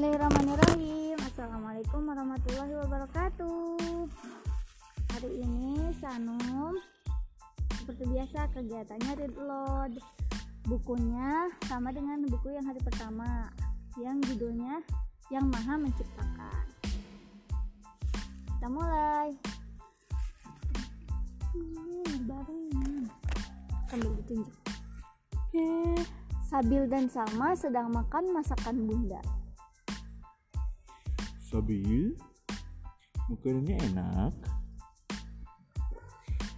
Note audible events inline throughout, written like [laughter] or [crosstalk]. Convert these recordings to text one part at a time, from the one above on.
Bismillahirrahmanirrahim. Assalamualaikum warahmatullahi wabarakatuh. Hari ini Sanum Seperti biasa kegiatannya read load Bukunya sama dengan buku yang hari pertama Yang judulnya Yang Maha Menciptakan. Kita mulai. Hmm, Baru ini Sambil ditunjuk. Sabil dan Salma sedang makan masakan bunda Sabil, makanannya enak.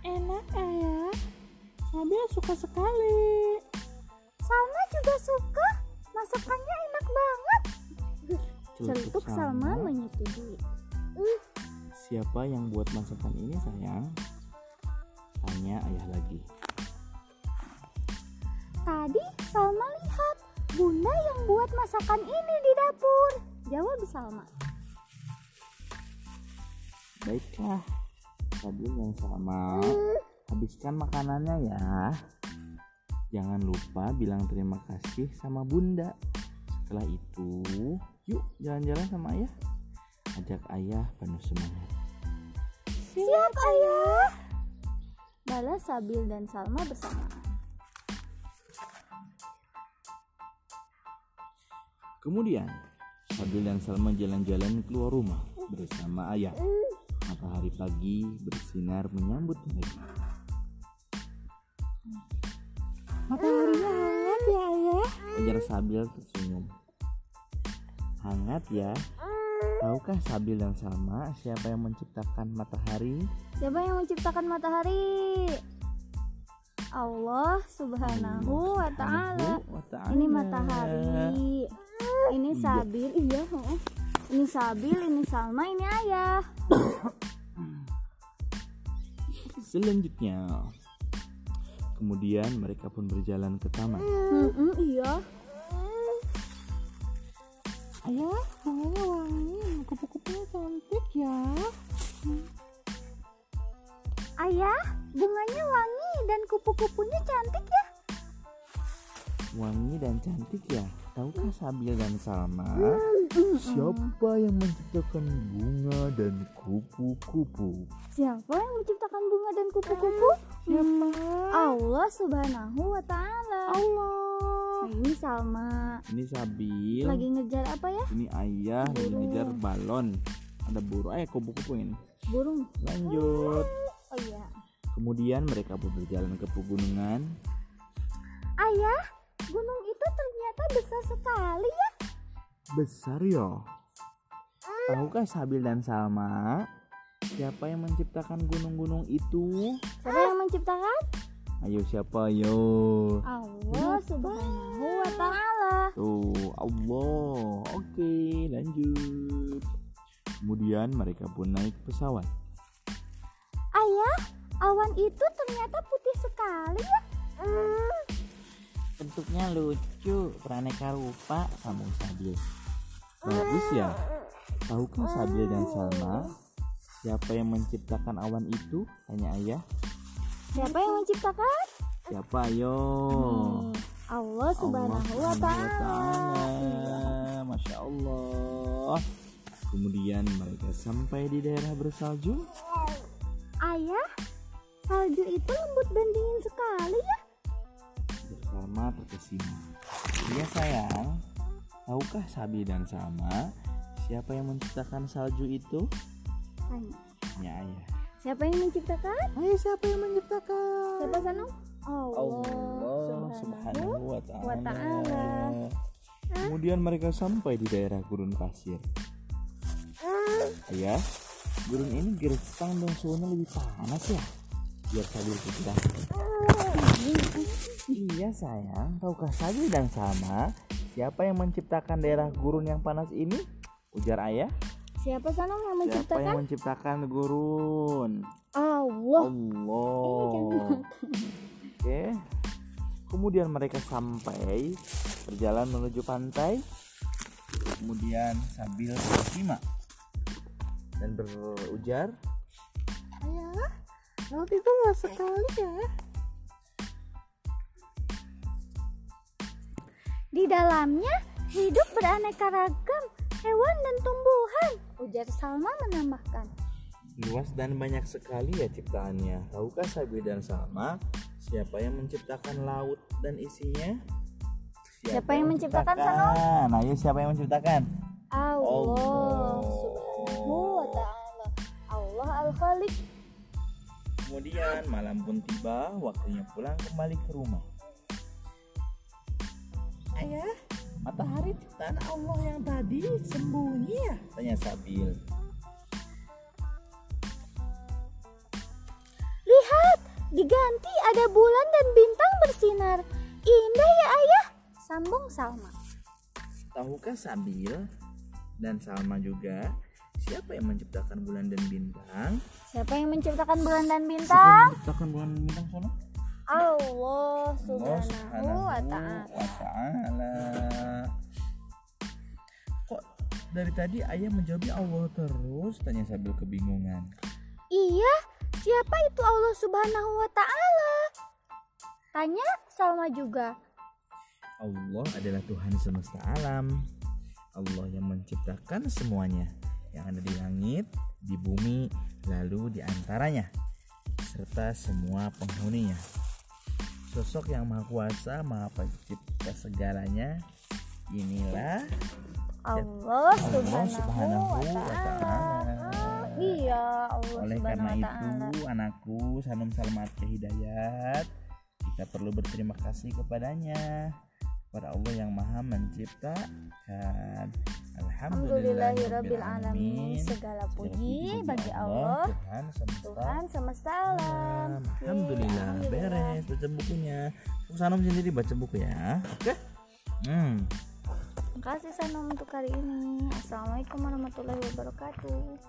Enak ayah, Sabil suka sekali. Salma juga suka, masakannya enak banget. Celetuk Salma menyetujui. Siapa yang buat masakan ini sayang? Tanya ayah lagi. Tadi Salma lihat Bunda yang buat masakan ini di dapur. Jawab Salma. Baiklah, Sabil dan Salma, habiskan makanannya ya. Jangan lupa bilang terima kasih sama bunda. Setelah itu, yuk jalan-jalan sama ayah. Ajak ayah penuh semangat. Siap ayah. Balas Sabil dan Salma bersamaan. Kemudian, Sabil dan Salma jalan-jalan keluar rumah bersama ayah. Matahari pagi bersinar menyambut mereka. Mataharinya hangat ya ayah. Ujar Sabil tersenyum. Hangat ya. Tahukah Sabil dan Salma siapa yang menciptakan matahari? Siapa yang menciptakan matahari? Allah Subhanahu wa taala. Ini matahari. Ini Sabil, iya. Ini Sabil, ini Salma, ini ayah. [coughs] Selanjutnya, kemudian mereka pun berjalan ke taman. Mm-mm, iya. Ayah, bunganya wangi, kupu-kupunya cantik ya. Ayah, bunganya wangi dan kupu-kupunya cantik ya. Wangi dan cantik ya. Tahukah Sabil dan Salma siapa yang menciptakan bunga dan kupu-kupu? Siapa yang menciptakan bunga dan kupu-kupu? Siapa? Allah Subhanahu wa taala. Allah. Nah, ini Salma. Ini Sabil. Lagi ngejar apa ya? Ini ayah lagi Burung. ngejar balon. Ada burung. Eh, kupu-kupu ini. Burung. Lanjut. Oh iya. Kemudian mereka pun berjalan ke pegunungan. Ayah, gunung itu ternyata besar sekali ya. Besar ya. Tahukah Sabil dan Salma siapa yang menciptakan gunung-gunung itu? Siapa yang menciptakan? Ayo siapa yo? Allah Subhanahu wa taala. Tuh Allah. Oke, lanjut. Kemudian mereka pun naik pesawat. Ayah, awan itu ternyata putih sekali ya. Bentuknya lucu, beraneka rupa, sambung Sabil. Bagus ya. Tahukah Sabil dan Salma siapa yang menciptakan awan itu? Tanya ayah. Siapa yang menciptakan? Siapa ayo? Nih, Allah Subhanahu wa taala. Masya Allah. Kemudian mereka sampai di daerah bersalju. Ayah, salju itu lembut dan dingin sekali ya. Bersama terkesima. Iya sayang. Tahukah Sabi dan Salma siapa yang menciptakan salju itu? Tanya. Ya ayah. Siapa yang menciptakan? Ayah siapa yang menciptakan? Siapa Sanum? Allah, Allah subhanahu wa ta'ala. wa ta'ala. Kemudian mereka sampai di daerah gurun pasir. Ayah, gurun ini gersang dan suhunya lebih panas ya? Biar Sabil tidak. Iya sayang, tahukah Sabil dan Salma siapa yang menciptakan daerah gurun yang panas ini? Ujar ayah. Siapa Sanum yang Siapa menciptakan? yang menciptakan gurun? Allah. Allah. Oke. Kemudian mereka sampai berjalan menuju pantai. Kemudian sambil bersimak dan berujar, Ayah, laut itu luas sekali ya. Di dalamnya hidup beraneka ragam hewan dan tumbuhan. Ujar Salma menambahkan. Luas dan banyak sekali ya ciptaannya. Tahukah Sabi dan Salma siapa yang menciptakan laut dan isinya? Siapa yang menciptakan, menciptakan? Ayo siapa yang menciptakan? Allah subhanahu wa ta'ala. Allah al-khaliq. Kemudian malam pun tiba, waktunya pulang kembali ke rumah. Ayah, matahari ciptaan Allah yang tadi sembunyi ya? Tanya Sabil. Lihat, diganti ada bulan dan bintang bersinar. Indah ya ayah, sambung Salma. Tahukah Sabil dan Salma juga siapa yang menciptakan bulan dan bintang? Siapa yang menciptakan bulan dan Siapa yang bintang? menciptakan bulan dan bintang sono? Allah subhanahu wa ta'ala. Kok dari tadi ayah menjawabnya Allah terus? Tanya Sabil kebingungan. Iya, siapa itu Allah subhanahu wa ta'ala? Tanya Salma juga. Allah adalah Tuhan semesta alam. Allah yang menciptakan semuanya yang ada di langit, di bumi, lalu di antaranya serta semua penghuninya. Sosok yang maha kuasa, maha pencipta segalanya. Inilah Allah Allah subhanahu, wa ta'ala. Iya, Allah Oleh karena itu, anakku Sanum Salmat Hidayat, kita perlu berterima kasih kepadanya kepada Allah yang Maha Menciptakan. Alhamdulillahirabbil alamin. Segala puji bagi Allah, Tuhan semesta Tuhan semesta alam. Alhamdulillah, Yeay, beres baca bukunya. Sanum sendiri baca buku ya. Oke. Hmm. Terima kasih Sanum untuk hari ini. Assalamualaikum warahmatullahi wabarakatuh.